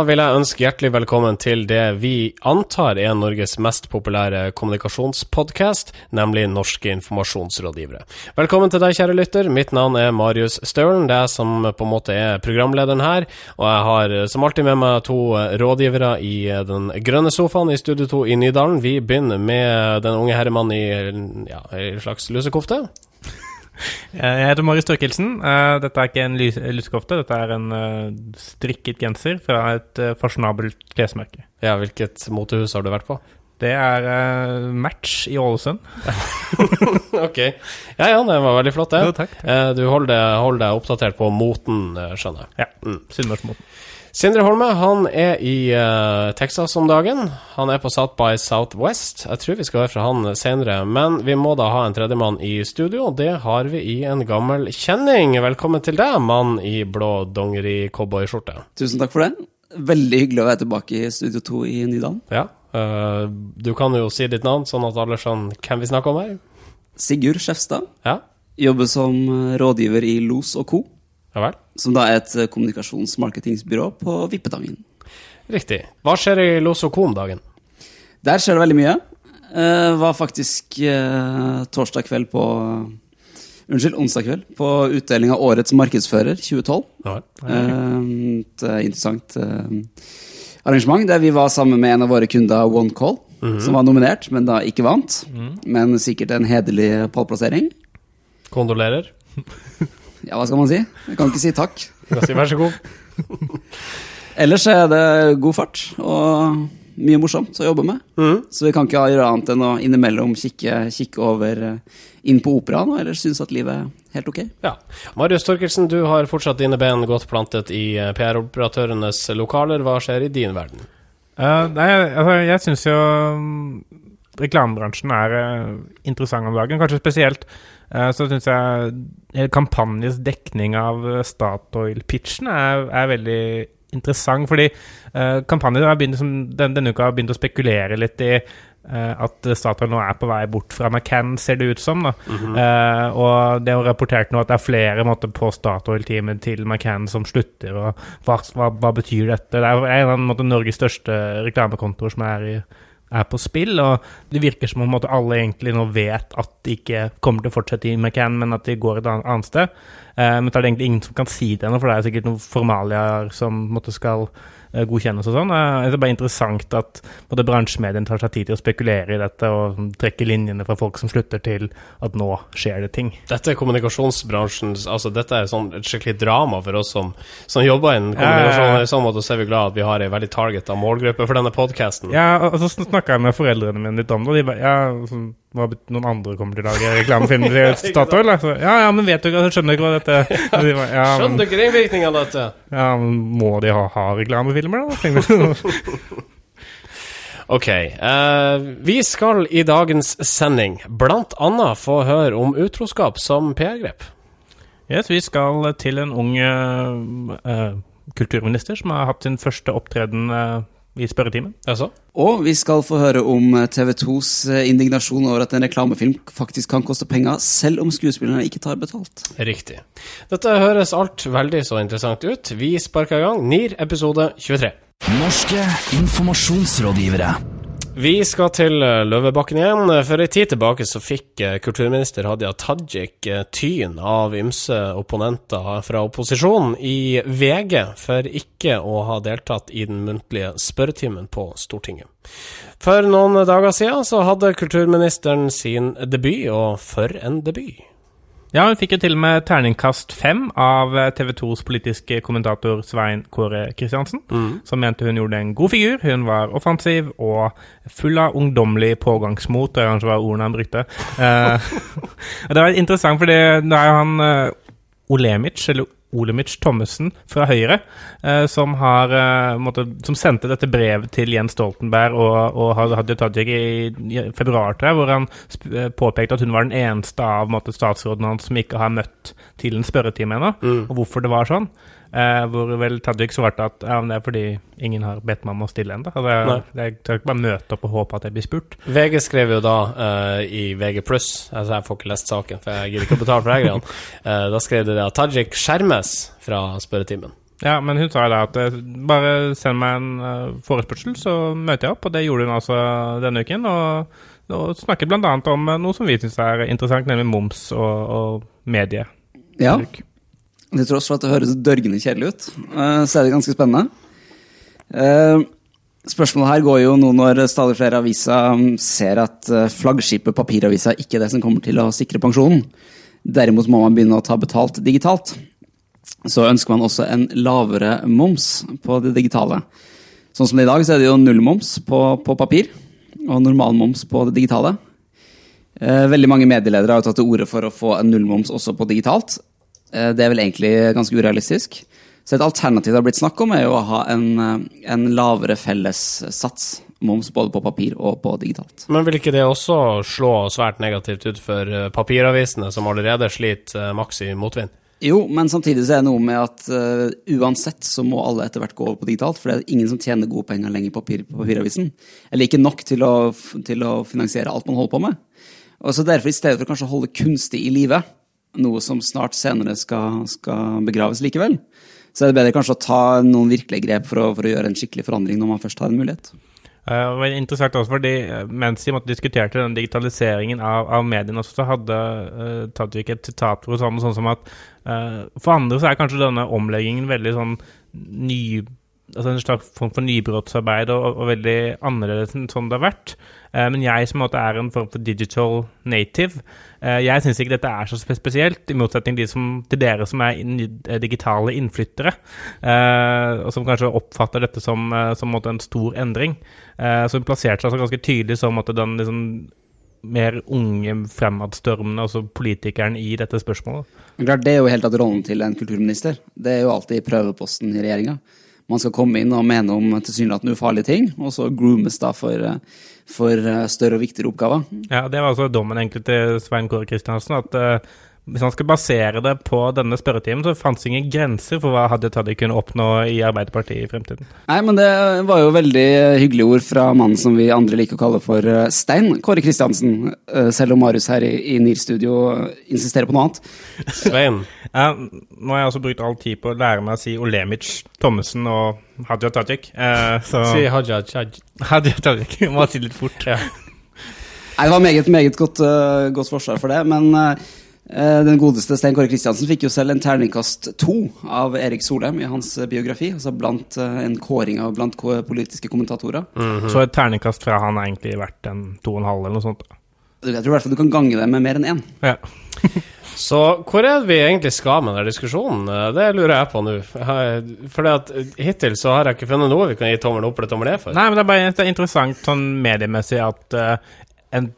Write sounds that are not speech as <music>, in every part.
Da vil jeg ønske hjertelig velkommen til det vi antar er Norges mest populære kommunikasjonspodkast, nemlig Norske informasjonsrådgivere. Velkommen til deg, kjære lytter. Mitt navn er Marius Stølen. Det er som på en måte er programlederen her. Og jeg har som alltid med meg to rådgivere i den grønne sofaen i Studio 2 i Nydalen. Vi begynner med den unge herremannen i ja, en slags lusekofte. Jeg heter Marius Torkelsen. Eh, dette er ikke en lusekofte, dette er en eh, strikket genser fra et eh, fasjonabelt klesmerke. Ja, hvilket motehus har du vært på? Det er uh, Match i Ålesund. <laughs> ok. Ja, ja, det var veldig flott, det. Ja, takk, takk. Uh, du holder deg, hold deg, oppdatert på moten, skjønner jeg. Ja. Mm. Sunnmørsmoten. Sindre Holme han er i uh, Texas om dagen. Han er på South by Southwest. Jeg tror vi skal høre fra han senere, men vi må da ha en tredjemann i studio. Det har vi i en gammel kjenning. Velkommen til deg, mann i blå dongeri-cowboyskjorte. Tusen takk for det. Veldig hyggelig å være tilbake i Studio 2 i Nydalen. Ja, uh, Du kan jo si ditt navn, sånn at alle skjønner hvem vi snakker om her. Sigurd Skjefstad. Ja. Jobber som rådgiver i Los og Co. Ja vel. Som da er et eh, kommunikasjonsmarketingsbyrå på Vippetangen. Riktig. Hva skjer i Losoco om dagen? Der skjer det veldig mye. Uh, var faktisk uh, torsdag kveld på Unnskyld, onsdag kveld på utdeling av Årets markedsfører 2012. Ja, uh, et interessant arrangement der vi var sammen med en av våre kunder, OneCall, mm -hmm. som var nominert, men da ikke vant. Mm. Men sikkert en hederlig pallplassering. Kondolerer. <laughs> Ja, hva skal man si? Jeg kan ikke si takk. Si vær så god. <laughs> Ellers er det god fart og mye morsomt å jobbe med. Mm. Så vi kan ikke gjøre annet enn å innimellom kikke, kikke over eh, inn på operaen, og ellers synes at livet er helt ok. Ja. Marius Torkelsen, du har fortsatt dine ben godt plantet i eh, PR-operatørenes lokaler. Hva skjer i din verden? Uh, nei, altså, jeg syns jo mm, reklamebransjen er uh, interessant om dagen. Kanskje spesielt så syns jeg kampanjes dekning av eh, Statoil-pitchen er, er, veldig interessant. Fordi uh, kampanjen har begynt, som, den, denne uka har begynt å spekulere litt i uh, at Statoil nå er på vei bort fra McCann, ser det ut som. Mm -hmm. uh, og det er rapportert nå at det er flere måte, på Statoil-teamet til McCann som slutter. og hva, hva, hva, betyr dette? Det er en av måte, Norges største reklamekontoer som er i er på spill. Og det virker som om alle egentlig nå vet at de ikke kommer til å fortsette i McCann, men at de går et annet sted. Eh, men det er egentlig ingen som kan si det ennå, for det er sikkert noen formalier som måtte skal godkjennes og sånn. Eh, det er bare interessant at både bransjemediene tar seg tid til å spekulere i dette og trekke linjene fra folk som slutter, til at nå skjer det ting. Dette er kommunikasjonsbransjen altså Dette er sånn et skikkelig drama for oss som, som jobber innen kommunikasjon. I sånn måte så er vi glad at vi har ei veldig targeta målgruppe for denne podkasten. Ja, og så snakka jeg med foreldrene mine litt om det, og de bare ja, sånn, hva noen andre kommer til å lage reklamefilm <laughs> til Statoil? Altså, ja, ja, men vet du ikke, skjønner ikke hva dette <laughs> ja, Skjønner du ikke ringvirkningene av dette? Ja, men Må de ha, ha reklamefilmer, da? <laughs> ok. Uh, vi skal i dagens sending blant annet få høre om utroskap som PR-grep. Yes, vi skal til en ung uh, kulturminister som har hatt sin første opptreden uh, i spørretimen. Altså? Og vi skal få høre om TV 2s eh, indignasjon over at en reklamefilm faktisk kan koste penger, selv om skuespillerne ikke tar betalt. Riktig. Dette høres alt veldig så interessant ut. Vi sparker i gang NIR episode 23. Norske informasjonsrådgivere. Vi skal til eh, Løvebakken igjen. For en tid tilbake så fikk eh, kulturminister Hadia Tajik eh, tyn av ymse opponenter fra opposisjonen i VG for ikke å ha deltatt i den muntlige spørretimen på Stortinget. For noen dager siden så hadde kulturministeren sin debut, og for en debut. Ja, hun fikk jo til og med terningkast fem av eh, TV 2s politiske kommentator Svein Kåre Kristiansen, mm. som mente hun gjorde en god figur. Hun var offensiv og full av ungdommelig pågangsmot, det kanskje var ordene han brukte. <laughs> uh, det var interessant, fordi det er jo han uh, Olemic, eller Olemic Thommessen fra Høyre, eh, som, har, eh, måtte, som, sendte dette brevet til Jens Stoltenberg og, og Hadia Tajik i, i februar, tror jeg, hvor han eh, påpekte at hun var den eneste av måtte, statsrådene hans som ikke har møtt til en spørretime ennå, mm. og hvorfor det var sånn. Eh, hvor vel Tajik svarte at ja, det er fordi ingen har bedt meg om å stille ennå. Altså, jeg skal ikke bare møte opp og håpe at jeg blir spurt. VG skrev jo da uh, i VG pluss, altså jeg får ikke lest saken, for jeg gidder ikke å betale for de greiene. Uh, <laughs> da skrev de det at Tajik skjermes fra spørretimen. Ja, men hun sa da at bare send meg en forespørsel, så møter jeg opp. Og det gjorde hun altså denne uken. Og, og snakket bl.a. om noe som vi syns er interessant, nemlig moms og, og medie. Ja. Til tross for at det høres dørgende kjedelig ut, så er det ganske spennende. Spørsmålet her går jo nå når stadig flere aviser um, ser at flaggskipet papiravisa ikke er det som kommer til å sikre pensjonen. Derimot må man begynne å ta betalt digitalt. Så ønsker man også en lavere moms på det digitale. Sånn som det er i dag, så er det jo nullmoms på, på papir og normalmoms på det digitale. Eh, veldig mange medieledere har jo tatt til orde for å få en nullmoms også på digitalt. Eh, det er vel egentlig ganske urealistisk. Så et alternativ det har blitt snakk om, er jo å ha en, eh, en lavere fellessats. Moms både på papir og på digitalt. Men vil ikke det også slå svært negativt ut for papiravisene, som allerede sliter maks i motvind? Jo, men samtidig så er det noe med at uh, uansett så må alle etter hvert gå over på digitalt. For det er ingen som tjener gode penger lenger på papir, på papiravisen. Eller ikke nok til å, til å, finansiere alt man holder på med. Og så derfor, i stedet for kanskje å holde kunstig i live, noe som snart senere skal, skal begraves likevel, så er det bedre kanskje å ta noen virkelige grep for å, for å gjøre en skikkelig forandring når man først har en mulighet. Uh, det var interessant også fordi eh, Mens de måtte diskuterte den digitaliseringen av, av mediene, så hadde uh, Tajik et sitat hvor sånn, sånn som at uh, for andre så er kanskje denne omleggingen veldig sånn ny altså en slags form for nybrottsarbeid og, og, veldig annerledes enn sånn det har vært. Eh, men jeg som måte er en form for digital native, eh, jeg syns ikke dette er så spesielt, i motsetning til, som, til dere som er in, eh, digitale innflyttere, eh, og som kanskje oppfatter dette som, eh, måte, en stor endring. Eh, hun plasserte seg altså ganske tydelig som at den liksom, mer unge, fremadstormende, altså politikeren, i dette spørsmålet. Klart, Det er jo helt tatt rollen til en kulturminister. Det er jo alltid prøveposten i regjeringa man skal komme inn og mene om tilsynelatende ufarlige ting, og så groomes da for, eh, for, eh, større og viktigere oppgaver. Ja, det var altså dommen egentlig til Svein Kåre Kristiansen, at uh, hvis han skal basere det på denne spørretimen, så fantes ingen grenser for hva Hadia Tajik kunne oppnå i Arbeiderpartiet i fremtiden. Nei, men det var jo veldig hyggelige ord fra mannen som vi andre liker å kalle for Stein Kåre Kristiansen, selv om Marius her i, i NIR-studio insisterer på noe annet. Svein. <laughs> ja, nå har jeg også brukt all tid på å lære meg å si Olemic Thommessen og Hadia Tajik. Eh, så Si Hadia Tajik. Hadia Tajik. <laughs> Må si litt fort. Ja. Nei, det var meget, meget godt, uh, godt forsvar for det, men uh, den godeste Stein Kåre Kristiansen fikk jo selv en terningkast to av Erik Solheim i hans biografi. Altså blant uh, en kåring av blant politiske kommentatorer. Mm -hmm. Så et terningkast fra han er egentlig verdt en to og en halv eller noe sånt? Jeg tror i hvert fall du kan gange det med mer enn én. Ja. <laughs> Så hvor er det vi egentlig skal med denne diskusjonen? Det lurer jeg på nå. For hittil så har jeg ikke funnet noe vi kan gi tommelen opp eller tommelen ned for. Nei, men det er bare interessant sånn mediemessig at uh, en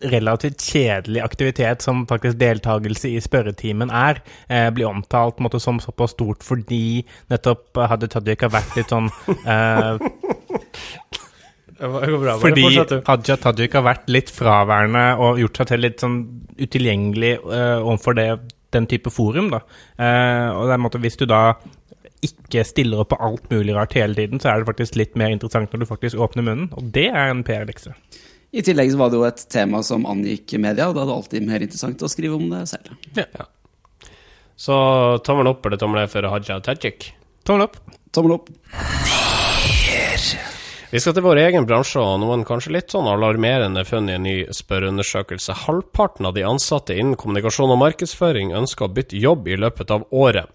relativt kjedelig aktivitet som faktisk deltakelse i spørretimen er, eh, blir omtalt på en måte, som såpass stort fordi nettopp hadde Tajik har vært litt sånn eh, <laughs> Fordi Hadia Tajik har vært litt fraværende og gjort seg til litt sånn utilgjengelig eh, overfor det, den type forum. da. Eh, og det er en måte, Hvis du da ikke stiller opp på alt mulig rart hele tiden, så er det faktisk litt mer interessant når du faktisk åpner munnen, og det er en PR-lekse. I tillegg var det jo et tema som angikk media, og da er det alltid mer interessant å skrive om det selv. Ja. ja. Så tommel opp eller tommel ned for Haja Tajik? Tommel opp. Tommel opp. Vi skal til vår egen bransje og noen kanskje litt sånn alarmerende funn i en ny spørreundersøkelse. Halvparten av de ansatte innen kommunikasjon og markedsføring ønsker å bytte jobb i løpet av året.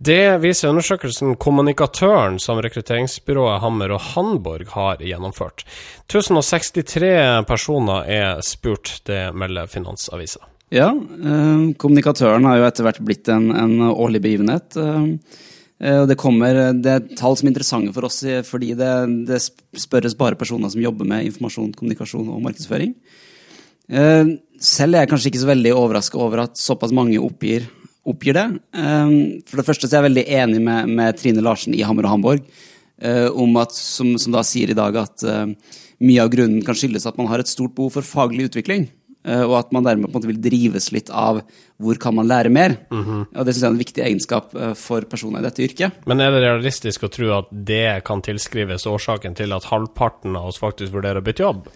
Det viser undersøkelsen Kommunikatøren, som rekrutteringsbyrået Hammer og Hamburg har gjennomført. 1063 personer er spurt, det melder Finansavisa. Ja, eh, kommunikatøren har jo etter hvert blitt en, en årlig begivenhet. Eh, Eh, og det kommer, det er tall som er interessante for oss, eh, fordi det, det spørres bare personer som jobber med informasjon, kommunikasjon og markedsføring. Eh, selv er jeg kanskje ikke så veldig overraska over at såpass mange oppgir, oppgir, det. For det første så er jeg veldig enig med, med Trine Larsen i Hammer og Hamburg, om at, som, som, da sier i dag at mye av grunnen kan skyldes at man har et stort behov for faglig utvikling. Eh, og at man dermed på en måte vil drives litt av hvor kan man lære mer. Mm -hmm. Og Det syns jeg er en viktig egenskap eh, for personer i dette yrket. Men er det realistisk å tro at det kan tilskrives årsaken til at halvparten av oss faktisk vurderer å bytte jobb?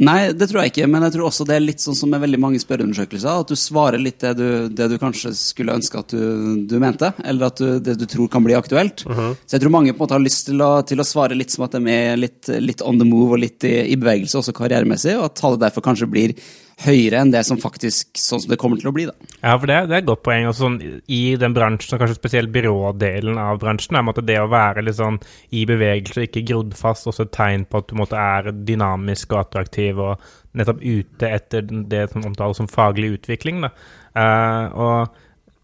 Nei, det tror jeg ikke. Men jeg tror også det er litt sånn som med veldig mange spørreundersøkelser. At du svarer litt det du, det du kanskje skulle ønske at du, du mente. Eller at du, det du tror kan bli aktuelt. Uh -huh. Så jeg tror mange på en måte har lyst til å, til å svare litt som at de er litt, litt on the move og litt i, i bevegelse, også karrieremessig. Og at tallet derfor kanskje blir høyere enn det som faktisk sånn som det kommer til å bli. da. Ja, for det, det er et godt poeng. Også sånn, I den bransjen, kanskje spesielt byrådelen av bransjen, er det å være litt sånn i bevegelse, ikke grodd fast, også et tegn på at du måtte er dynamisk og attraktiv og nettopp ute etter det som omtales som faglig utvikling. da. Uh, og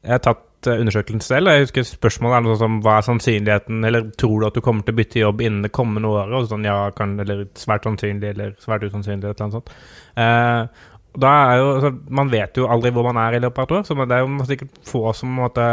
jeg har tatt undersøkelsen selv. Jeg husker spørsmålet er noe sånn hva er sannsynligheten, eller tror du at du kommer til å bytte jobb innen det kommende året? Og sånn ja, kan, eller svært sannsynlig, eller svært usannsynlig, et eller annet sånt. Er jo, altså, Man vet jo aldri hvor man er i løpet av et år, så det er jo sikkert få som måte,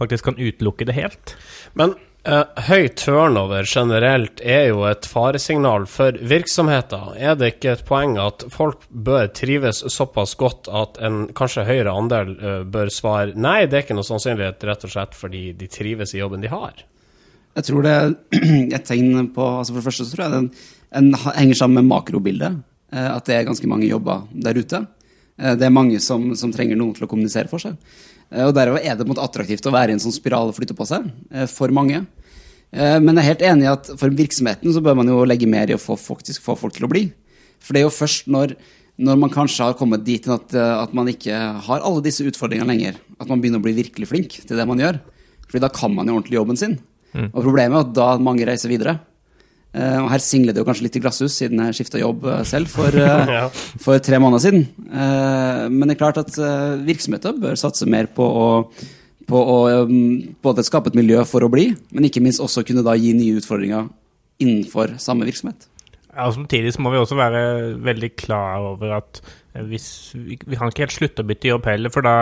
faktisk kan utelukke det helt. Men eh, høy turnover generelt er jo et faresignal for virksomheter. Er det ikke et poeng at folk bør trives såpass godt at en kanskje høyere andel eh, bør svare nei, det er ikke noe sannsynlighet, rett og slett fordi de trives i jobben de har? Jeg tror det er <clears throat> et tegn på altså For det første så tror jeg den, den henger sammen med makrobildet. Eh, at det er ganske mange jobber der ute. Eh, det er mange som, som trenger noen til å kommunisere for seg. Eh, og Derfor er det på en måte attraktivt å være i en sånn spiral og flytte på seg for mange. Men jeg er helt enig i at for virksomheten så bør man jo legge mer i å få, faktisk få folk til å bli. For det er jo først når, når man kanskje har kommet dit at, at, man ikke har alle disse utfordringene lenger, at man begynner å bli virkelig flink til det man gjør. Fordi da kan man jo ordentlig jobben sin. Mm. Og problemet er at da mange reiser videre. Uh, og her singler det jo kanskje litt i glasshus, siden jeg skifta jobb uh, selv for, uh, <laughs> ja. for, tre måneder siden. men det er klart at virksomheter bør satse mer på å, på å um, både skape et miljø for å bli, men ikke minst også kunne da gi nye utfordringer innenfor samme virksomhet. Ja, og Samtidig må vi også være veldig klar over at hvis, vi, vi kan ikke helt slutte å bytte jobb heller, for da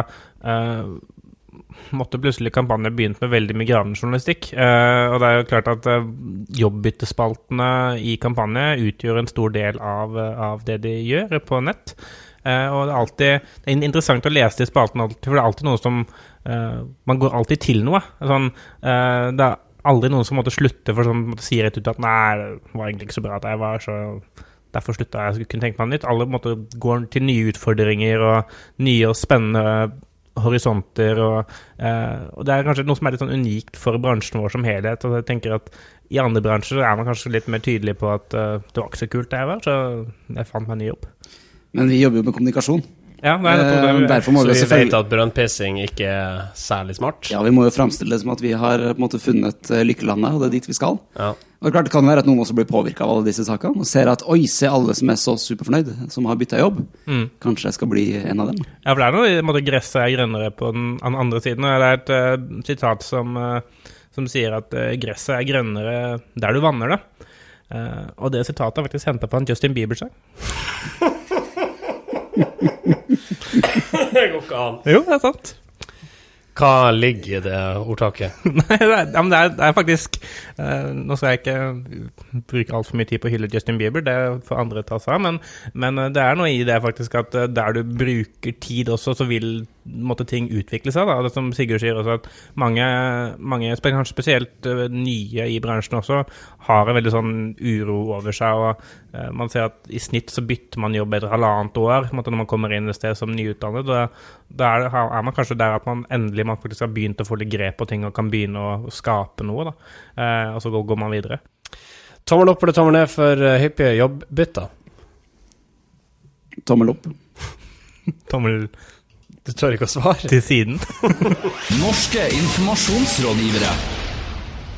måtte plutselig kampanjen begynt med veldig mye gravejournalistikk. Uh, og det er jo klart at uh, jobbbyttespaltene i kampanje utgjør en stor del av, uh, av det de gjør på nett. og det er alltid det er interessant å lese de spaltene, for det er alltid noe som Man går alltid til noe. Sånn, det er aldri noen som måtte slutte for sånn, måtte si rett ut at 'nei, det var egentlig ikke så bra at jeg var så Derfor slutta jeg. Jeg kunne tenke meg nytt. Alle måtte gå til nye utfordringer og nye og spennende horisonter. Og, eh, og, det er kanskje noe som er litt sånn unikt for bransjen vår som helhet. og jeg tenker at I andre bransjer er man kanskje litt mer tydelig på at uh, det var ikke så kult det jeg var, så jeg fant meg en ny jobb. Men vi jobber jo med kommunikasjon. Ja, nei, det, derfor må så vi, vi vet at brønnpissing ikke er særlig smart? Ja, vi må jo framstille det som at vi har på en måte funnet uh, lykkelandet, og det er dit vi skal. Ja. Og det, klart, det kan være at noen også blir påvirka av alle disse sakene og ser at oi, se alle som er så superfornøyd, som har bytta jobb. Mm. Kanskje jeg skal bli en av dem. Ja, for det er noe i en måte gresset er grønnere på den andre siden. Og det er et uh, sitat som, uh, som, sier at uh, gresset er grønnere der du vanner det. og det sitatet er faktisk henta på en Justin Bieber-sang. <laughs> <laughs> det går ikke an. Jo, det er sant. Hva ligger i det ordtaket? <laughs> Nei, det er, det er, det er faktisk uh, Nå skal jeg ikke bruke altfor mye tid på å hylle Justin Bieber, det får andre ta seg av, men, men, eh, det er noe i det faktisk at uh, der du bruker tid også, så vil måtte ting utvikle seg. Da. Det som Sigurd sier også, at mange, mange kanskje spesielt uh, nye i bransjen også, har en veldig sånn uro over seg. og uh, Man ser at i snitt så bytter man jobb etter halvannet år måtte, når man kommer inn et sted som nyutdannet. Da, da er, er, man kanskje der at man endelig man faktisk har begynt å få litt grep på ting og kan begynne å skape noe. Da. Uh, og så går, går man videre. Tommel opp eller tommel ned for hyppige jobbbytter? Tommel opp. tommel du tør ikke å svare? Til siden. <laughs> Norske informasjonsrådgivere.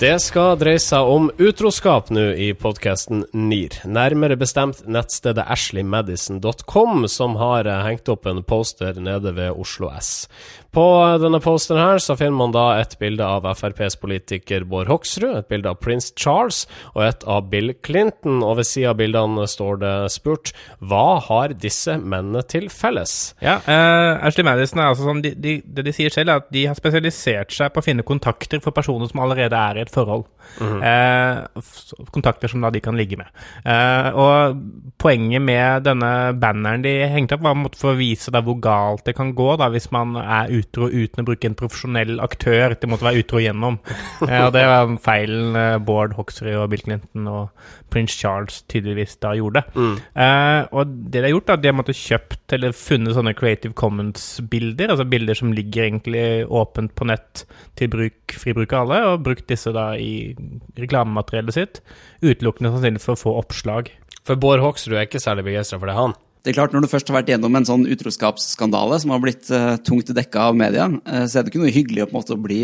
Det skal dreie seg om utroskap nå i podkasten NIR. Nærmere bestemt nettstedet ashleymadison.com, som har hengt opp en poster nede ved Oslo S. På denne posten her så finner man da et bilde av FrPs politiker Bård Hoksrud, et bilde av prins Charles og et av Bill Clinton, og ved siden av bildene står det spurt hva har disse mennene til felles? Ja, uh, Ashley Madison er altså sånn, de, de, det de sier selv er at de har spesialisert seg på å finne kontakter for personer som allerede er i et forhold. Mm -hmm. uh, kontakter som da de kan ligge med. Uh, og poenget med denne banneren de hengte opp, var å vise da hvor galt det kan gå da hvis man er ute utro uten å bruke en profesjonell aktør de måtte være utro gjennom. Eh, og det var feilen eh, Bård Hoksrud og Bill Clinton og prins Charles tydeligvis da gjorde. Mm. Eh, og det de har gjort, er at de har måttet kjøpt eller funnet sånne Creative Commons-bilder, altså bilder som ligger egentlig åpent på nett til bruk, fri bruk av alle, og brukt disse da i reklamemateriellet sitt, utelukkende sannsynlig for å få oppslag. For Bård Hoksrud er ikke særlig begeistra for det, han? Det er klart, Når du først har vært gjennom en sånn utroskapsskandale som har blitt uh, tungt dekka av media, uh, så er det ikke noe hyggelig å på en måte bli,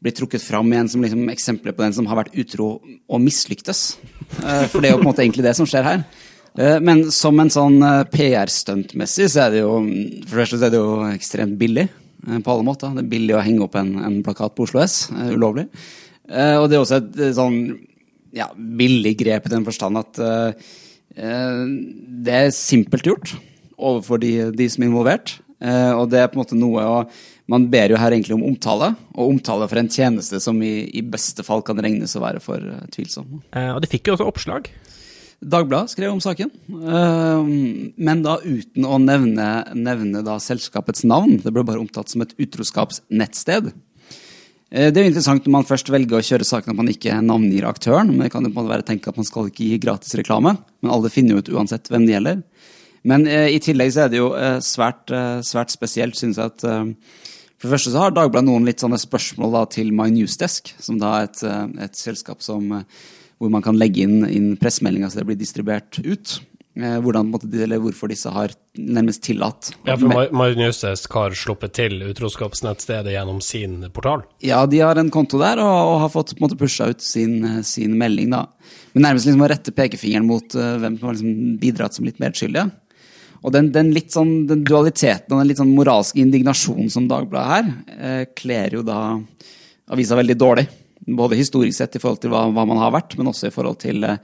bli trukket fram igjen som liksom, eksempler på den som har vært utro og mislyktes. Uh, for det er jo på en måte egentlig det som skjer her. men som en sånn PR-stuntmessig så er det jo for det første er det jo ekstremt billig på alle måter. Det er billig å henge opp en, en plakat på Oslo S. ulovlig. og det er også et sånn ja, billig grep i den forstand at det er simpelt gjort overfor de, de som er involvert. Eh, og det er på en måte noe å Man ber jo her egentlig om omtale, og omtale for en tjeneste som i, i beste fall kan regnes å være for uh, tvilsom. Eh, og det fikk jo også oppslag. Dagbladet skrev om saken, men da uten å nevne, nevne da selskapets navn. Det ble bare omtalt som et utroskapsnettsted. Eh, det er jo interessant når man først velger å kjøre saken at man ikke navngir aktøren. men det kan jo på en måte være tenke at Man skal ikke gi gratis reklame, men alle finner jo ut uansett hvem det gjelder. Men eh, i tillegg så er det jo eh, svært, eh, svært spesielt, synes jeg, at eh, For det første så har Dagbladet noen litt sånne spørsmål da, til My Newsdesk, som da er et, eh, et selskap som, hvor man kan legge inn, inn pressemeldinger så det blir distribuert ut. Eh, hvordan, eller hvorfor disse har nærmest tillatt. Ja, for Marius har sluppet til utroskapsnettstedet gjennom sin portal? Ja, de har en konto der og, og har fått måte, pusha ut sin, sin, melding. da. Men nærmest liksom å rette pekefingeren mot uh, hvem som har liksom bidratt som litt medskyldige. Og den, den, litt sånn, den dualiteten og den litt sånn moralske indignasjonen som Dagbladet her, eh, kler jo da avisa veldig dårlig. Både historisk sett i forhold til hva, hva man har vært, men også i forhold til eh,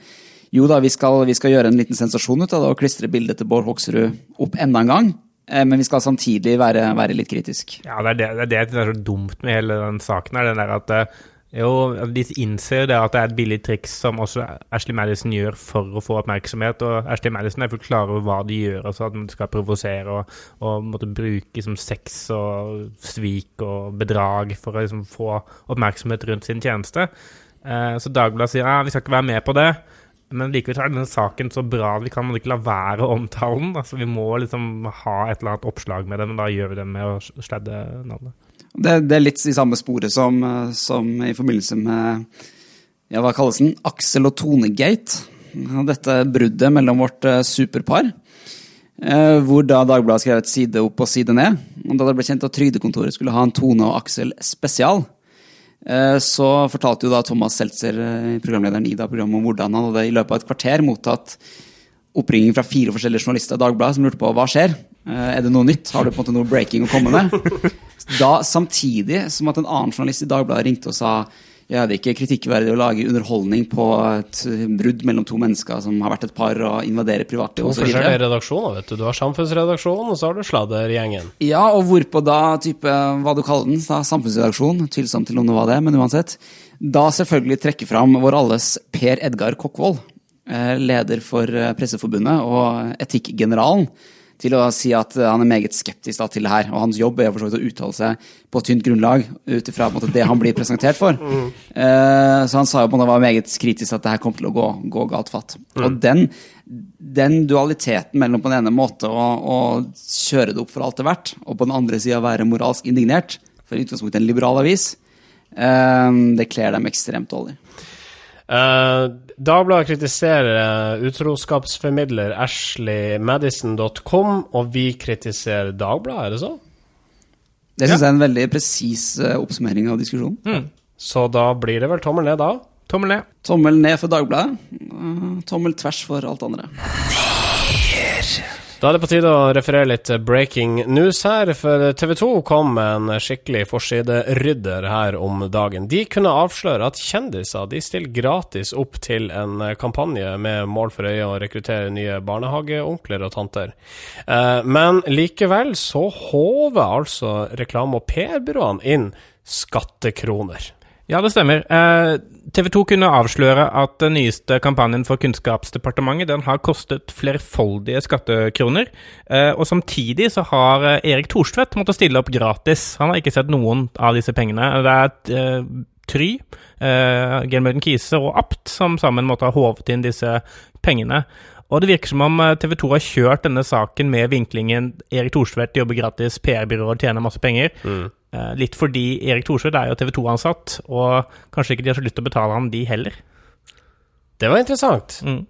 jo da, vi skal, vi skal, gjøre en liten sensasjon ut av det og klistre bildet til Bård Hoksrud opp enda en gang. Eh, men vi skal samtidig være, være litt kritisk. Ja, det er det, det er det, som er så dumt med hele den saken. her, den der at eh, jo, De innser det at det er et billig triks som også Ashley Madison gjør for å få oppmerksomhet. Og Ashley Madison er fullt klar over hva de gjør, altså at man skal provosere og, og måtte bruke som sex og svik og bedrag for å liksom, få oppmerksomhet rundt sin tjeneste. Eh, så Dagbladet sier ja, vi skal ikke være med på det. Men likevel er denne saken så bra at vi kan ikke la være å omtale den. Altså, vi må liksom ha et eller annet oppslag med det, men da gjør vi det med å sledde navnet. Det, det, er litt i samme sporet som, som i forbindelse med ja, hva kalles den? Aksel og Tone-gate. Dette bruddet mellom vårt uh, superpar. Uh, hvor da Dagbladet skrev et side opp og side ned. Og da det ble kjent at Trygdekontoret skulle ha en Tone og Aksel spesial, Eh, så fortalte jo da Thomas Seltzer, eh, programlederen i da programmet, om hvordan han hadde i løpet av et kvarter mottatt oppringning fra fire forskjellige journalister i Dagbladet som lurte på hva skjer. Eh, er det noe nytt? Har du på en måte noe breaking å komme med? <laughs> Da, Samtidig som at en annen journalist i Dagbladet ringte og sa ja, det er ikke kritikkverdig å lage underholdning på et brudd mellom to mennesker som har vært et par og invaderer privatliv osv. Det forskjellige redaksjoner, vet du. Du har Samfunnsredaksjonen, og så har du Sladdergjengen. Ja, og hvorpå da type, hva du kaller den, da, samfunnsredaksjon, tvilsomt til om det var det, men uansett. Da selvfølgelig trekke fram vår alles Per Edgar Kokkvold, eh, leder for eh, Presseforbundet og etikkgeneralen til å si at han er meget skeptisk da, til det her. Og hans jobb er for så vidt å uttale seg på tynt grunnlag ut ifra det han blir presentert for. <laughs> Mm. Uh, så han sa jo på en måte var meget kritisk at det her kom til å gå, gå galt fatt. Mm. Og den, den, dualiteten mellom på den ene måte å, å, kjøre det opp for alt det er verdt, og på den andre sida være moralsk indignert, for i utgangspunktet en liberal avis, uh, det kler dem ekstremt dårlig. Uh, Dagbladet kritiserer utroskapsformidler ashleymadison.com, og vi kritiserer Dagbladet, er det så? Det syns ja. jeg er en veldig presis uh, oppsummering av diskusjonen. Mm. Så da blir det vel tommel ned, da? Tommel ned. Tommel ned for Dagbladet. Uh, tommel tvers for alt andre. Da er det på tide å referere litt breaking news her, for TV 2 kom med en skikkelig forsiderydder her om dagen. De kunne avsløre at kjendiser de stiller gratis opp til en kampanje med mål for øye å rekruttere nye barnehageonkler og tanter. Eh, men likevel så håver altså reklame- og PR-byråene inn skattekroner. Ja, det stemmer. TV 2 kunne avsløre at den nyeste kampanjen for Kunnskapsdepartementet den har kostet flerfoldige skattekroner. Eh, og samtidig så har eh, Erik Thorstvedt måttet stille opp gratis. Han har ikke sett noen av disse pengene. Det er eh, Try, Gelmøyden Kise og Apt som sammen måtte ha håvet inn disse pengene. Og det virker som om eh, TV 2 har kjørt denne saken med vinklingen Erik Thorstvedt jobber gratis, PR-byrået tjener masse penger. Mm. Eh, litt fordi Erik Thorstvedt er jo TV 2-ansatt, og kanskje ikke de har så lyst til å betale han de heller. Det var interessant. Mm.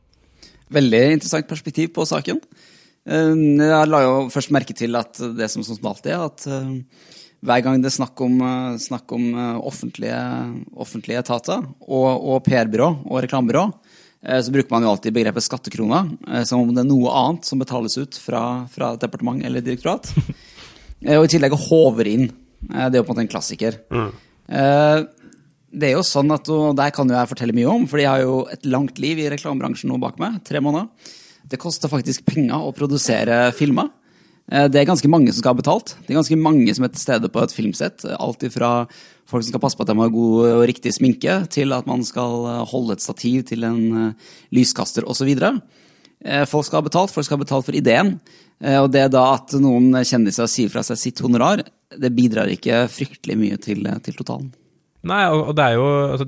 Veldig interessant perspektiv på saken. Eh, jeg la jo først merke til at det som, som alltid er at hver gang det er snakk om, snakk om offentlige, offentlige, etater og, og PR-byrå og reklamebyrå, så bruker man jo alltid begrepet skattekrona, eh, som om det er noe annet som betales ut fra, fra departement eller direktorat. <laughs> Eh, og i tillegg håver inn. Det er jo på en måte en klassiker. Mm. Det er jo sånn at, og Der kan jo jeg fortelle mye om, for jeg har jo et langt liv i reklamebransjen nå bak meg. Tre måneder. Det koster faktisk penger å produsere filmer. Det er ganske mange som skal ha betalt. Det er ganske mange som er til stede på et filmsett. Alt ifra folk som skal passe på at de har god og riktig sminke, til at man skal eh, holde et stativ til en uh, lyskaster osv. Folk skal ha betalt, folk skal ha betalt for ideen. Og det da at noen kjendiser sier fra seg sitt honorar, det bidrar ikke fryktelig mye til, til totalen. Nei, og, det er jo altså,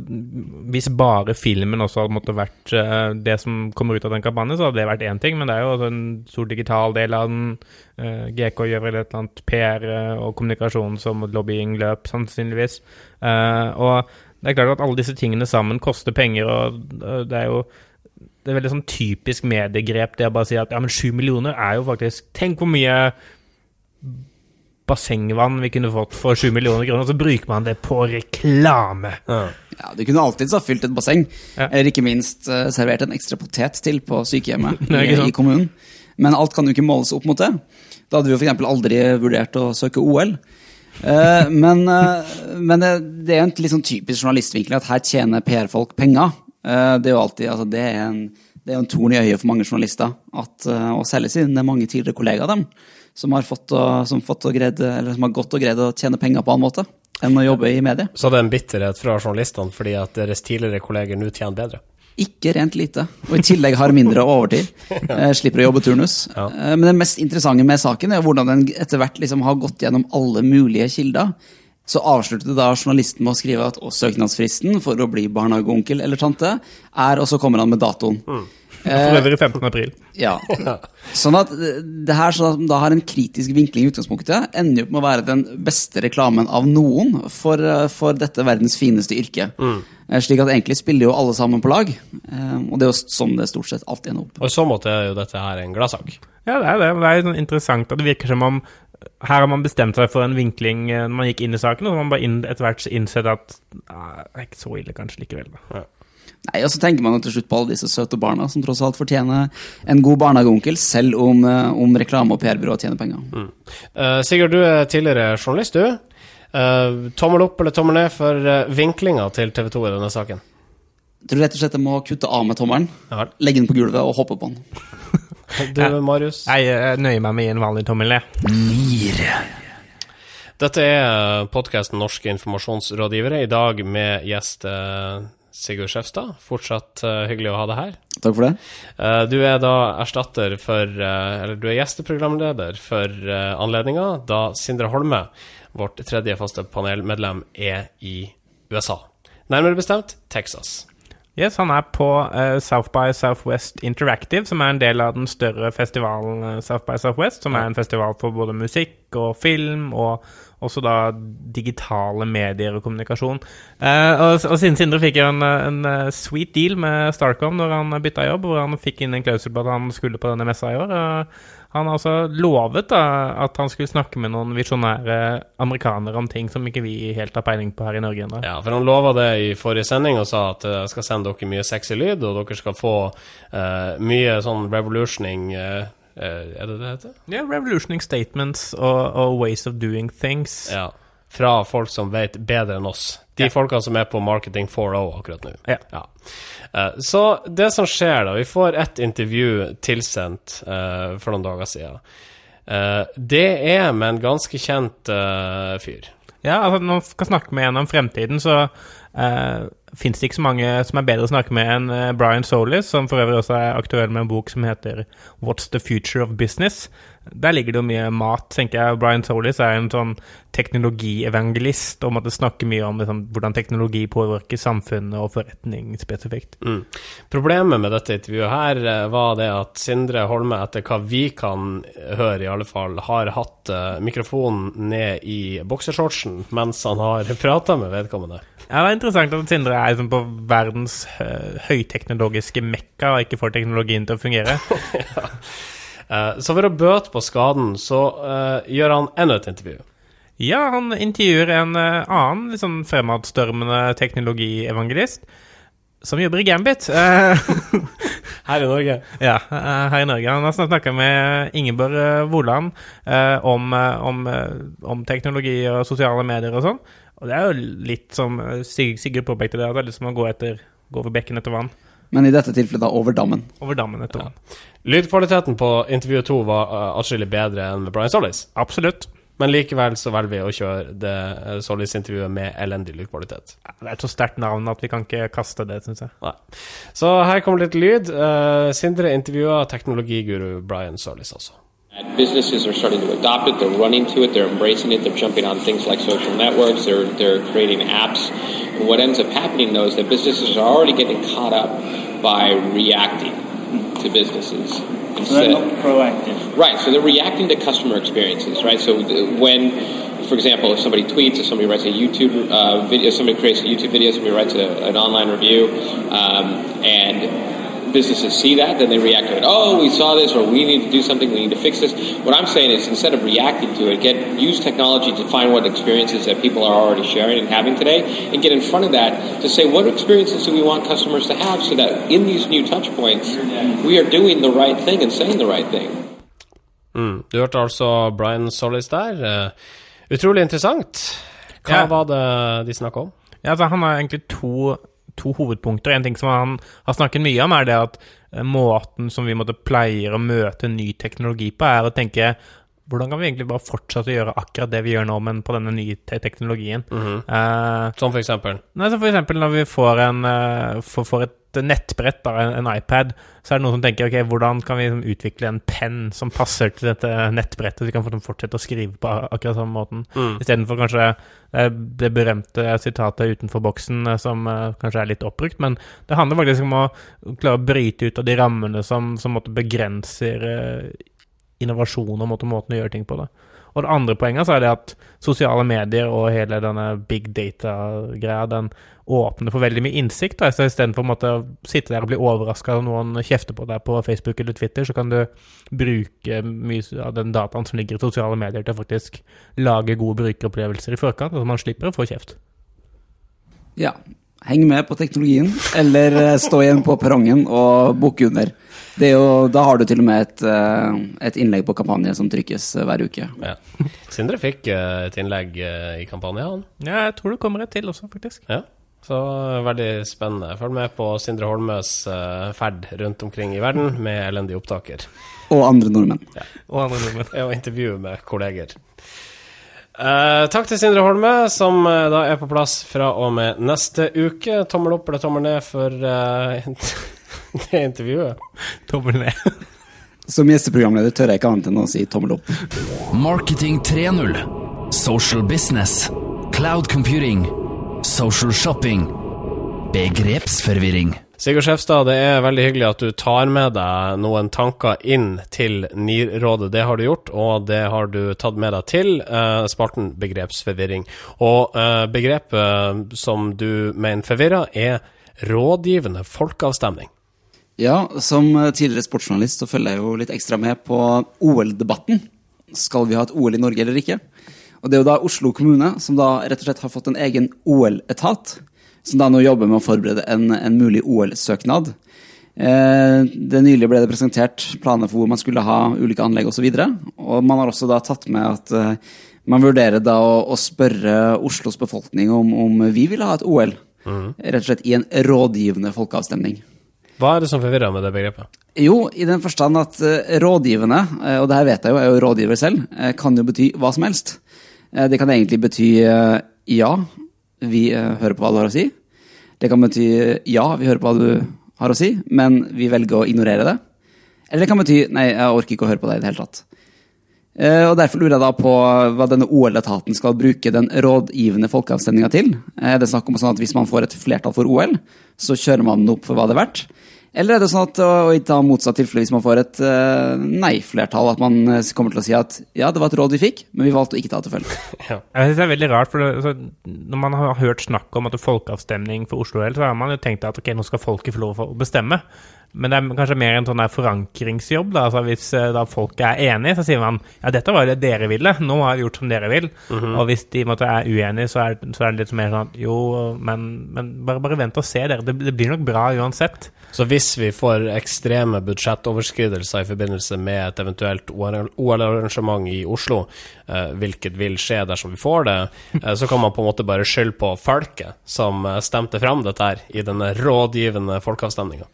Hvis bare filmen også hadde måttet vært uh, det som kommer ut av den kampanjen, så hadde det vært én ting, men det er jo også en stor digital del av den. Uh, GK gjør vel et eller annet PR uh, og kommunikasjon som lobbying løp, sannsynligvis. og det er klart at alle disse tingene sammen koster penger, og det er jo det er veldig sånn typisk mediegrep det å bare si at ja, men sju millioner er jo faktisk Tenk hvor mye bassengvann vi kunne fått for 7 millioner kroner, så bruker man det på reklame. Ja, ja Du kunne alltids ha fylt et basseng, ja. eller ikke minst uh, servert en ekstra potet til på sykehjemmet <laughs> i, i, kommunen. Men alt kan jo ikke måles opp mot det. Da hadde vi jo f.eks. aldri vurdert å søke OL. Uh, eh, <laughs> men, uh, men det, det, er en litt sånn typisk journalistvinkel at her tjener PR-folk penger. det er jo alltid, altså det er en, det er en torn i øyet for mange journalister at, å selge siden det er mange tidligere kollegaer av dem som har, fått og, som fått og gredd, som har gått og greid å tjene penger på annen måte enn å jobbe i media. Så det er en bitterhet fra journalistene fordi at deres tidligere kolleger nå tjener bedre? Ikke rent lite, og i tillegg har mindre overtid. <laughs> Eh, slipper å jobbe turnus. Ja. Eh, men det mest interessante med saken er hvordan den etter hvert liksom har gått gjennom alle mulige kilder. Så avsluttet da journalisten med å skrive at søknadsfristen for å bli barnehageonkel eller tante er Og så kommer han med datoen. Mm. For øvrig 15. april. Ja. Sånn at det her som da har en kritisk vinkling i utgangspunktet, ender jo opp med å være den beste reklamen av noen for, for dette verdens fineste yrke. Mm. Eh, slik at egentlig spiller jo alle sammen på lag. Eh, og det er jo sånn det stort sett alltid ender opp. Og i så måte er jo dette her en gladsak. Ja, det er det. Det er sånn interessant at det virker som om her har man bestemt seg for en vinkling eh, når man gikk inn i saken, og så har man bare etter hvert innsett at ah, det er ikke så ille kanskje likevel. Da. Ja. Nei, og så tenker man jo til slutt på alle disse søte barna som tross alt fortjener en god barnehageonkel, selv om, eh, om reklame og PR-byrå tjener penger. Mm. Uh, Sigurd, du er tidligere journalist, du. Uh, tommel opp eller tommel ned for uh, vinklinga til TV 2 i denne saken? Jeg tror rett og slett jeg må kutte av med tommelen, ja. legge den på gulvet og hoppe på den. <laughs> du, Marius? Jeg nøyer meg med en vanlig tommel ned. Nier. Dette er podkasten Norske informasjonsrådgivere, i dag med gjest Sigurd Skjefstad. Fortsatt uh, hyggelig å ha deg her. Takk for det. Uh, du er da erstatter for uh, Eller du er gjesteprogramleder for uh, anledninga da Sindre Holme, vårt tredje faste panelmedlem, er i USA. Nærmere bestemt Texas. Yes, han er på uh, South by Southwest Interactive, som er en del av den større festivalen uh, South by Southwest, som er en festival for både musikk og film og også da digitale medier og kommunikasjon. Uh, og, og siden Sindre fikk jo en, en, sweet deal med Starcom når han bytta jobb, hvor han fikk inn en klausul på at han skulle på denne messa i år. Han har altså lovet da, at han skulle snakke med noen visjonære amerikanere om ting som ikke vi helt har peiling på her i Norge ennå. Ja, for han lova det i forrige sending og sa at eh, jeg skal sende dere mye sexy lyd, og dere skal få uh, mye sånn revolutioning uh, er det det heter? Ja, revolutioning statements og, og, ways of doing things. Ja. Fra folk som vet bedre enn oss. De ja. folkene som er på Marketing 4.0 akkurat nå. Ja. ja. Uh, så det som skjer, da Vi får et intervju tilsendt uh, for noen dager siden. Uh, det er med en ganske kjent fyr. Ja, altså når man skal snakke med en om fremtiden, så uh, fins det ikke så mange som er bedre å snakke med enn Brian Solis, som for øvrig også er aktuell med en bok som heter What's the Future of Business? Der ligger det jo mye mat, tenker jeg. Brian Solis er en sånn teknologievangelist og måtte snakke mye om liksom, hvordan teknologi påvirker samfunnet og forretning spesifikt. Mm. Problemet med dette intervjuet her eh, var det at Sindre Holme, etter hva vi kan høre i alle fall, har hatt uh, mikrofonen ned i boksershortsen mens han har <laughs> prata med vedkommende. Ja, Det er interessant at Sindre er liksom på verdens høyteknologiske mekka og ikke får teknologien til å fungere. <laughs> <laughs> ja. Uh, så for å bøte på skaden, så uh, gjør han enda et intervju. Ja, han intervjuer en uh, annen liksom fremadstormende teknologievangelist som jobber i Gambit. <laughs> her i Norge? Ja, her i Norge. Han har snakka med Ingeborg Woland om, om, om, teknologi og sosiale medier og sånn. Og det er jo litt som eh, Sigurd påpekte, det, at det er litt som å gå, etter, gå over bekken etter vann. Men i dette tilfellet da over dammen. Over dammen etter. Ja. Lydkvaliteten på intervjuet to var uh, atskillig bedre enn med Brian Solis. Absolutt. Men likevel så velger vi å kjøre det uh, Solis-intervjuet med elendig lydkvalitet. Det er et så sterkt navn at vi kan ikke kaste det, syns jeg. Nei. Så her kommer litt lyd. Uh, Sindre intervjua teknologiguru Brian Solis også. Businesses are starting to adopt it. They're running to it. They're embracing it. They're jumping on things like social networks. They're they're creating apps. And what ends up happening though is that businesses are already getting caught up by reacting to businesses. Instead. So they're not proactive. Right. So they're reacting to customer experiences. Right. So when for example, if somebody tweets, if somebody writes a YouTube uh, video, somebody creates a YouTube video, somebody writes a, an online review, um, and businesses see that, then they react to it. Oh, we saw this, or we need to do something. We need to fix this. What I'm saying is, instead of reacting to it, get use technology to find what experiences that people are already sharing and having today, and get in front of that to say what experiences do we want customers to have, so that in these new touch points, we are doing the right thing and saying the right thing. Mm. Du hørte altså Brian Solis der. Uh, utrolig interessant. Hva ja. var det de snakka om? Ja, altså, han har egentlig to to hovedpunkter. En ting som han har snakket mye om, er det at eh, måten som vi måtte pleier å møte ny teknologi på, er å tenke hvordan kan vi egentlig bare fortsette å gjøre akkurat det vi gjør nå, men på denne nye te teknologien? Mm -hmm. uh, som for eksempel? Nei, som for eksempel når vi får, en, uh, får, får et nettbrett, da, en, iPad, så er det noen som tenker ok, hvordan kan vi liksom utvikle en penn som passer til dette nettbrettet, så vi kan fortsette å skrive på akkurat samme måten, mm. istedenfor kanskje det berømte sitatet utenfor boksen som uh, kanskje er litt oppbrukt, men det handler faktisk om å klare å bryte ut av de rammene som, som måtte begrenser innovasjon og måten, å gjøre ting på. det. Og det andre poenget så er det at sosiale medier og hele denne big data-greia, den åpner for veldig mye innsikt. Da. Så istedenfor å sitte der og bli overraska når noen kjefter på deg på Facebook eller Twitter, så kan du bruke mye av den dataen som ligger i sosiale medier, til å faktisk lage gode brukeropplevelser i forkant, så man slipper å få kjeft. Ja. Heng med på teknologien, eller eh, stå igjen på perrongen og bukke under. Jo, da har du til og med et, eh, et, innlegg på kampanje som trykkes eh, hver uke. Ja. Sindre fikk et innlegg i kampanjen. Ja, jeg tror det kommer et til også, faktisk. Ja, så veldig spennende. Følg med på Sindre Holmøs ferd rundt omkring i verden med elendige opptaker. Og andre nordmenn. Ja. Og andre nordmenn. <laughs> Og intervju med kolleger. Uh, takk til Sindre Holme, som uh, da er på plass fra og med neste uke. Tommel opp eller tommel ned for uh, <laughs> det intervjuet. Tommel ned. Som gjesteprogramleder tør jeg ikke annet enn å si tommel opp. Marketing 3.0. Social business. Cloud computing. Social shopping. Begrepsforvirring. Sigurd Skjefstad, det er veldig hyggelig at du tar med deg noen tanker inn til NIR-rådet. Det har du gjort, og det har du tatt med deg til eh, spalten begrepsforvirring. Og eh, begrepet som du mener forvirrer, er rådgivende folkeavstemning. Ja, som tidligere sportsjournalist så følger jeg jo litt ekstra med på OL-debatten. Skal vi ha et OL i Norge eller ikke? Og det er jo da Oslo kommune som da rett og slett har fått en egen OL-etat, som da nå jobber med å forberede en, en mulig OL-søknad. Eh, det Nylig ble det presentert planer for hvor man skulle ha ulike anlegg osv. Og, så og man har også da tatt med at eh, man vurderer da å, å spørre Oslos befolkning om, om vi vil ha et OL. Mm. Rett og slett i en rådgivende folkeavstemning. Hva er det som forvirrer med det begrepet? Jo, i den forstand at uh, rådgivende, uh, og det her vet jeg jo, jeg er jo rådgiver selv, uh, kan jo bety hva som helst. Det kan egentlig bety ja, vi hører på hva du har å si. Det kan bety ja, vi hører på hva du har å si, men vi velger å ignorere det. Eller det kan bety nei, jeg orker ikke å høre på deg i det hele tatt. Og Derfor lurer jeg da på hva denne OL-etaten skal bruke den rådgivende folkeavstemninga til. Er det snakk om sånn at hvis man får et flertall for OL, så kjører man den opp for hva det er verdt? Eller er det sånn at og i ta motsatt tilfelle, hvis man får et uh, nei-flertall, at man eh, kommer til å si at ja, det var et råd vi fikk, men vi valgte å ikke ta til følge? <laughs> Ja. Jeg synes det er veldig rart, for det, altså, når man har hørt snakk om at det er folkeavstemning for Oslo L, så har man jo tenkt at ok, nå skal folket få lov å bestemme. Men det er kanskje mer en sånn der forankringsjobb. da, altså Hvis eh, da folk er enige, så sier man ja, dette var det dere ville, nå har vi gjort som dere vil. Mm -hmm. Og hvis de måtte, er uenige, så er, så er, det litt mer sånn jo, men, men bare, bare, vent og se, dere. Det, det, blir nok bra uansett. Så hvis vi får ekstreme budsjettoverskridelser i forbindelse med et eventuelt OL-arrangement i Oslo, eh, hvilket vil skje dersom vi får det, eh, så kan man på en måte bare skylde på folket som stemte fram dette her i denne rådgivende folkeavstemninga.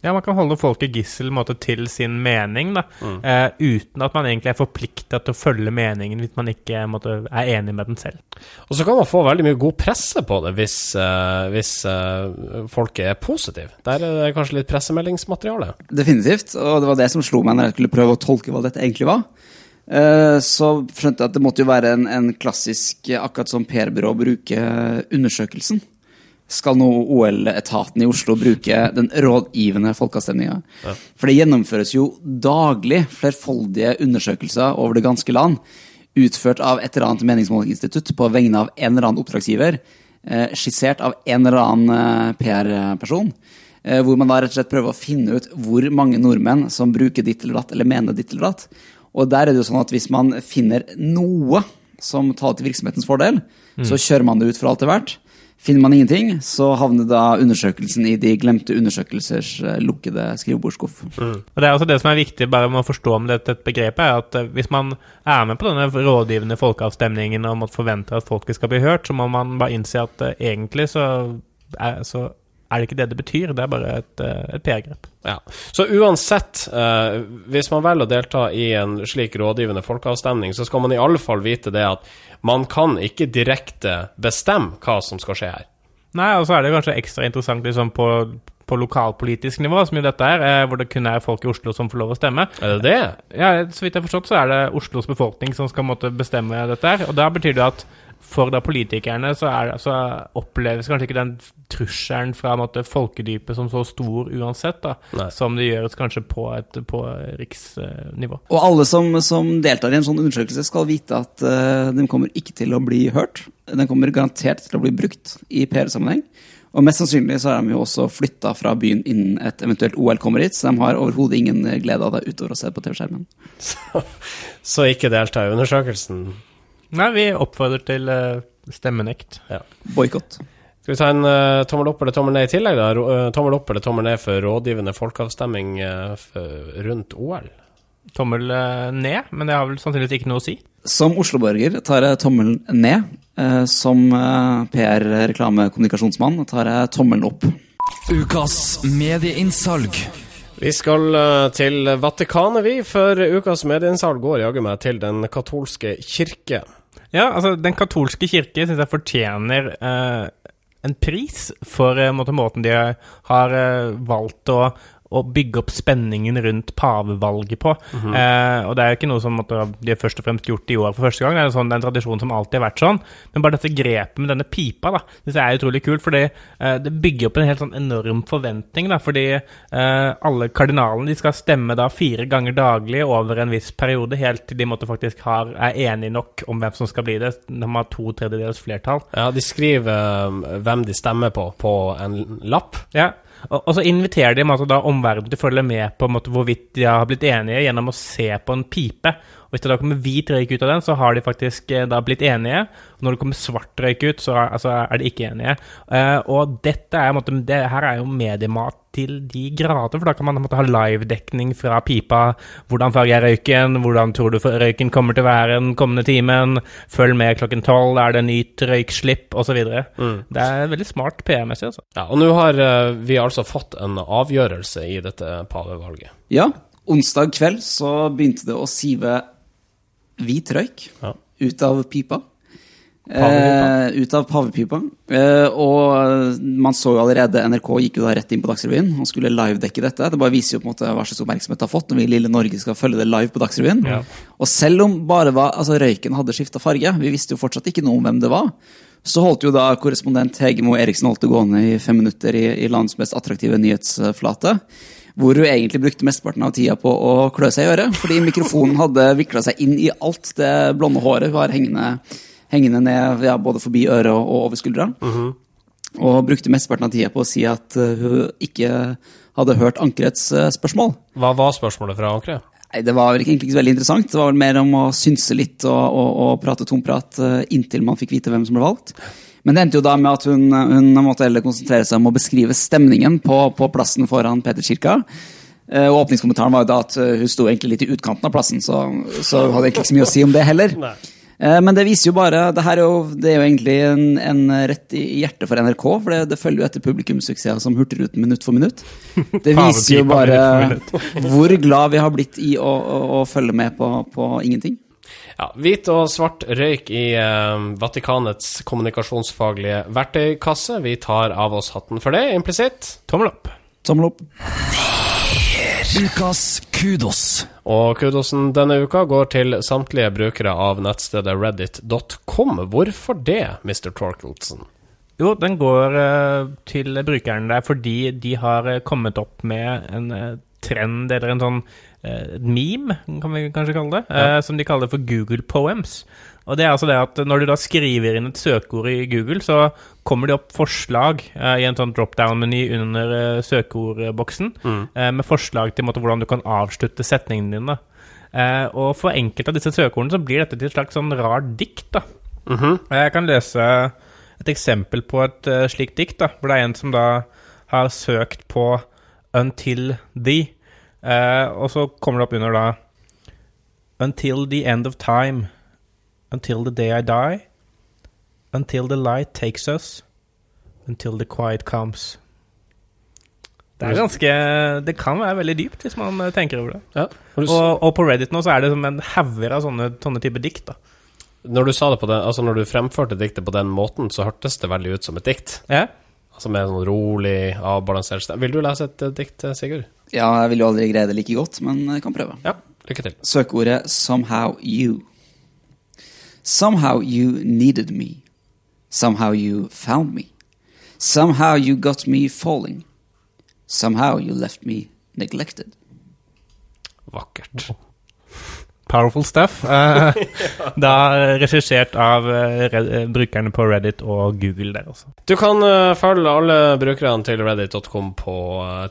Ja, man kan holde folk i gissel måte, til sin mening, da, mm. uh, uten at man egentlig er forplikta til å følge meningen hvis man ikke måte, er enig med den selv. Og så kan man få veldig mye god presse på det hvis, uh, hvis uh, folk er positive. Der er det kanskje litt pressemeldingsmateriale? Definitivt, og det var det som slo meg når jeg skulle prøve å tolke hva dette egentlig var. Så skjønte jeg at det måtte jo være en, en klassisk, akkurat som PR-byrå bruker undersøkelsen skal nå OL-etaten i Oslo bruke den rådgivende folkeavstemninga. Ja. For det gjennomføres jo daglig flerfoldige undersøkelser over det ganske land, utført av et eller annet meningsmålingsinstitutt på vegne av en eller annen oppdragsgiver, eh, skissert av en eller annen eh, PR-person. Eh, hvor man da rett og slett prøver å finne ut hvor mange nordmenn som bruker ditt eller datt, eller mener ditt eller datt. Og der er det jo sånn at hvis man finner noe som taler til virksomhetens fordel, mm. så kjører man det ut for alt det er verdt. Finner man ingenting, så havner da undersøkelsen i de glemte undersøkelsers eh, lukkede skrivebordsskuff. Mm. Og Det er også det som er viktig bare med å forstå om dette begrepet, er at eh, hvis man er med på denne rådgivende folkeavstemningen og måtte forvente at folket skal bli hørt, så må man bare innse at uh, egentlig så er, så er det ikke det det betyr, det er bare et, et PR-grep. Ja. Så uansett, eh, hvis man velger å delta i en slik rådgivende folkeavstemning, så skal man i alle fall vite det at man kan ikke direkte bestemme hva som skal skje her. Nei, og så er det kanskje ekstra interessant liksom på, på lokalpolitisk nivå, som jo dette er, eh, hvor det kun er folk i Oslo som får lov å stemme. Er det det? Ja, Så vidt jeg har forstått, så er det Oslos befolkning som skal måtte bestemme dette her. Og da betyr det at for da politikerne så, er, så oppleves kanskje ikke den trusselen fra måte, folkedypet som så stor uansett, da, som det gjøres kanskje på, et, på riksnivå. Og alle som, som, deltar i en sånn undersøkelse, skal vite at uh, den kommer ikke til å bli hørt. Den kommer garantert til å bli brukt i PR-sammenheng. Og mest sannsynlig så er de jo også flytta fra byen innen et eventuelt OL kommer hit, så de har overhodet ingen glede av det utover å se på TV-skjermen. <laughs> Så, så ikke delta i undersøkelsen? Nei, vi oppfordrer til uh, stemmenekt. Ja. Boikott. Skal vi ta en uh, tommel opp eller tommel ned i tillegg? da? Uh, tommel opp eller tommel ned for rådgivende folkeavstemning rundt OL? Tommel ned, men det har vel sannsynligvis ikke noe å si. Som Oslo-borger tar jeg tommelen ned. som PR-reklamekommunikasjonsmann tar jeg tommelen opp. Ukas medieinnsalg. Vi skal til Vatikanet, vi, for ukas medieinnsalg går jaggu meg til Den katolske kirke. Ja, altså, Den katolske kirke syns jeg fortjener eh, en pris for eh, måten de har eh, valgt å å bygge opp spenningen rundt pavevalget på. Mm -hmm. eh, og det er jo ikke noe som måtte, de har først og fremst gjort i år for første gang. Det er, sånn, det er en tradisjon som alltid har vært sånn. Men bare dette grepet med denne pipa da, det er utrolig kult. fordi eh, det bygger opp en helt sånn enorm forventning. da, Fordi eh, alle kardinalene de skal stemme da fire ganger daglig over en viss periode, helt til de måtte faktisk har, er enige nok om hvem som skal bli det. De har to tredjedels flertall. Ja, de skriver um, hvem de stemmer på, på en lapp. Ja, og, og så inviterer de altså, da omverdenen til å følge med på måte, hvorvidt de har blitt enige gjennom å se på en pipe. Og Hvis det da kommer hvit røyk ut av den, så har de faktisk eh, da blitt enige. Og når det kommer svart røyk ut, så er, altså, er de ikke enige. Uh, og dette er, måte, det her er jo mediemat til de grader, for da kan man måtte, ha livedekning fra pipa. Hvordan farger jeg røyken? Hvordan tror du røyken kommer til å være den kommende timen? Følg med klokken tolv, er det nytt røykslipp? Osv. Mm. Det er veldig smart PR-messig. Altså. Ja, og nå har uh, vi altså fått en avgjørelse i dette pavevalget. Ja, onsdag kveld så begynte det å sive hvit røyk ja. ut av pipa. Eh, ut av pavepipa. Eh, og man så jo allerede NRK gikk jo da rett inn på Dagsrevyen og skulle livedekke dette. Det bare viser jo på en måte hva slags oppmerksomhet det har fått når vi i lille Norge skal følge det live på Dagsrevyen. Ja. Og selv om bare var, altså røyken hadde skifta farge, vi visste jo fortsatt ikke noe om hvem det var, så holdt jo da korrespondent Hegemo Eriksen holdt det gående i fem minutter i, i landets mest attraktive nyhetsflate. Hvor hun egentlig brukte mesteparten av tida på å klø seg i øret. Fordi mikrofonen hadde vikla seg inn i alt det blonde håret hun har hengende hengende ned ja, både forbi øret og, over skuldra. Mm -hmm. Og brukte mesteparten av tida på å si at uh, hun ikke hadde hørt ankerets uh, spørsmål. Hva var spørsmålet fra ankeret? Nei, Det var egentlig ikke så veldig interessant. Det var vel mer om å synse litt og, og, og prate tomprat uh, inntil man fikk vite hvem som ble valgt. Men det endte jo da med at hun, hun måtte heller konsentrere seg om å beskrive stemningen på, på plassen foran Peterkirka. Og åpningskommentaren var jo da at hun sto egentlig litt i utkanten av plassen, så, så hun hadde egentlig ikke så mye å si om det heller. Nei. Eh, men det viser jo bare Det, er, jo, det er jo, egentlig en, en, rett i hjertet for NRK, for det, det følger jo etter publikumssuksesser som Hurtigruten minutt for minutt. Det <laughs> viser jo bare hvor glad vi har blitt i å, å, å følge med på, på ingenting. Ja, hvit og svart røyk i eh, Vatikanets kommunikasjonsfaglige verktøykasse. Vi tar av oss hatten for det, implisitt. Tommel opp. Tommel opp. Ukas kudos. Og kudosen denne uka går til samtlige brukere av nettstedet reddit.com. Hvorfor det, Mr. Torkelsen? Jo, den går uh, til brukeren der fordi de har uh, kommet opp med en uh, trend, eller en sånn meme, kan vi kanskje kalle det, ja. som de kaller for Google Poems. Og det er altså det at Når du da skriver inn et søkeord i Google, så kommer det opp forslag uh, i en sånn drop-down-meny under uh, søkeordboksen mm. uh, med forslag til måte, hvordan du kan avslutte setningene dine. og for enkelte av disse søkeordene så blir dette til et slags sånn rart dikt. da. Mm -hmm. Jeg kan lese et eksempel på et slikt dikt, da, hvor det er en som da har søkt på 'Until the', og så kommer det opp under da 'Until the end of time'. Until the day I die. Until the light takes us. Until the quiet comes. Det er ganske Det kan være veldig dypt, hvis man eh, tenker over det. Ja. Og, og, på Reddit nå så er det som en hauger av sånne, sånne typer dikt. da. Når du sa det på den, altså når du fremførte diktet på den måten, så hørtes det veldig ut som et dikt. Ja. Altså med en sånn rolig, avbalansert stemme. Vil du lese et uh, dikt, Sigurd? Ja, jeg vil jo aldri greie det like godt, men jeg kan prøve. Ja, lykke til. Søkeordet 'somehow you'. Somehow you needed me. Somehow you found me. Somehow you got me falling. Somehow you left me neglected. Vakkert. Powerful stuff. <laughs> <laughs> Uh, da regissert av uh, brukerne på Reddit og Google der også. Du kan uh, følge alle brukerne til reddit.com på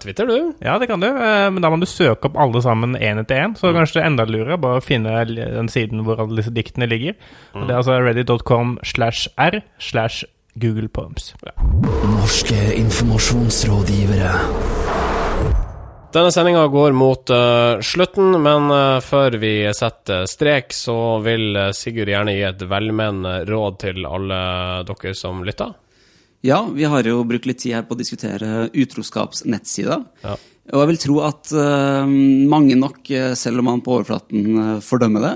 Twitter, du. Ja, det kan du, men da må du søke opp alle sammen én etter én. Så mm. kanskje det er enda lurere bare å finne den siden hvor alle disse diktene ligger. Mm. Det er altså reddit.com slash r slash Google Poems. Ja. Norske informasjonsrådgivere. Denne sendinga går mot uh, slutten, men uh, før vi setter strek, så vil uh, Sigurd gjerne gi et velmenende råd til alle dere som lytter. Ja, vi har jo brukt litt tid her på å diskutere utroskapsnettsider. Ja. Og jeg vil tro at mange nok, selv om man på overflaten fordømmer det,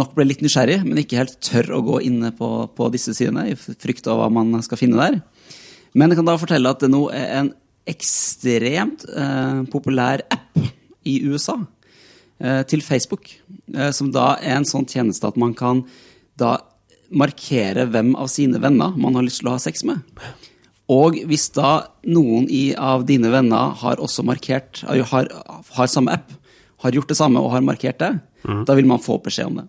nok ble litt nysgjerrig, men ikke helt tør å gå inne på, på disse sidene i frykt av hva man skal finne der. Men jeg kan da fortelle at det nå er en ekstremt eh, populær app i USA eh, til Facebook, eh, som da er en sånn tjeneste at man kan da markere hvem av sine venner man har lyst til å ha sex med. Og hvis da noen i, av dine venner har også markert, har, har, samme app, har gjort det samme og har markert det, mm. da vil man få beskjed om det.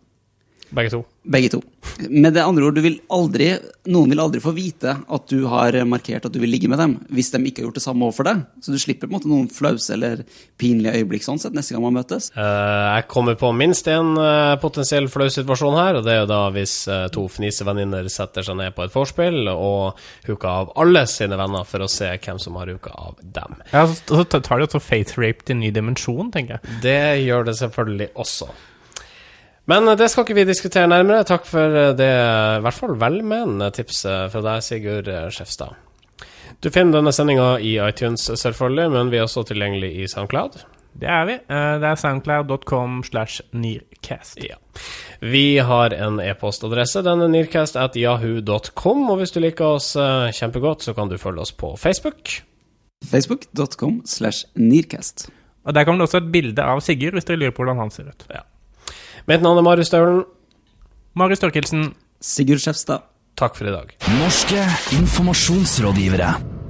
Begge to. Begge to. Med det andre ord, vil aldri, noen vil aldri få vite at du har markert at du vil ligge med dem, hvis de ikke har gjort det samme overfor deg. Så du slipper på en måte noen flause eller pinlige øyeblikk sånn sett neste gang man møtes. Uh, jeg kommer på minst en uh, potensiell flau situasjon her, og det er jo da hvis uh, to fnisevenninner setter seg ned på et vorspiel og huker av alle sine venner for å se hvem som har hooka av dem. Ja, så tar de også faith rape til ny dimensjon, tenker jeg. Det gjør det selvfølgelig også. Men eh, det skal ikke vi diskutere nærmere. Takk for eh, det i hvert fall velmenende tipset fra deg, Sigurd eh, Skjefstad. Du finner denne sendinga i iTunes, selvfølgelig, men vi er også tilgjengelig i SoundCloud. Det er vi. Det er soundcloud.com slash nearcast. Ja. Vi har en e-postadresse. Den er nearcast at yahoo.com. Og hvis du liker oss kjempegodt, så kan du følge oss på Facebook. Facebook.com slash nearcast. Og Der kommer det også et bilde av Sigurd, hvis dere lurer på hvordan han ser ut. Ja. Mitt navn er Marius Staulen. Marius Torkelsen. Sigurd Skjefstad. Takk for i dag. Norske informasjonsrådgivere.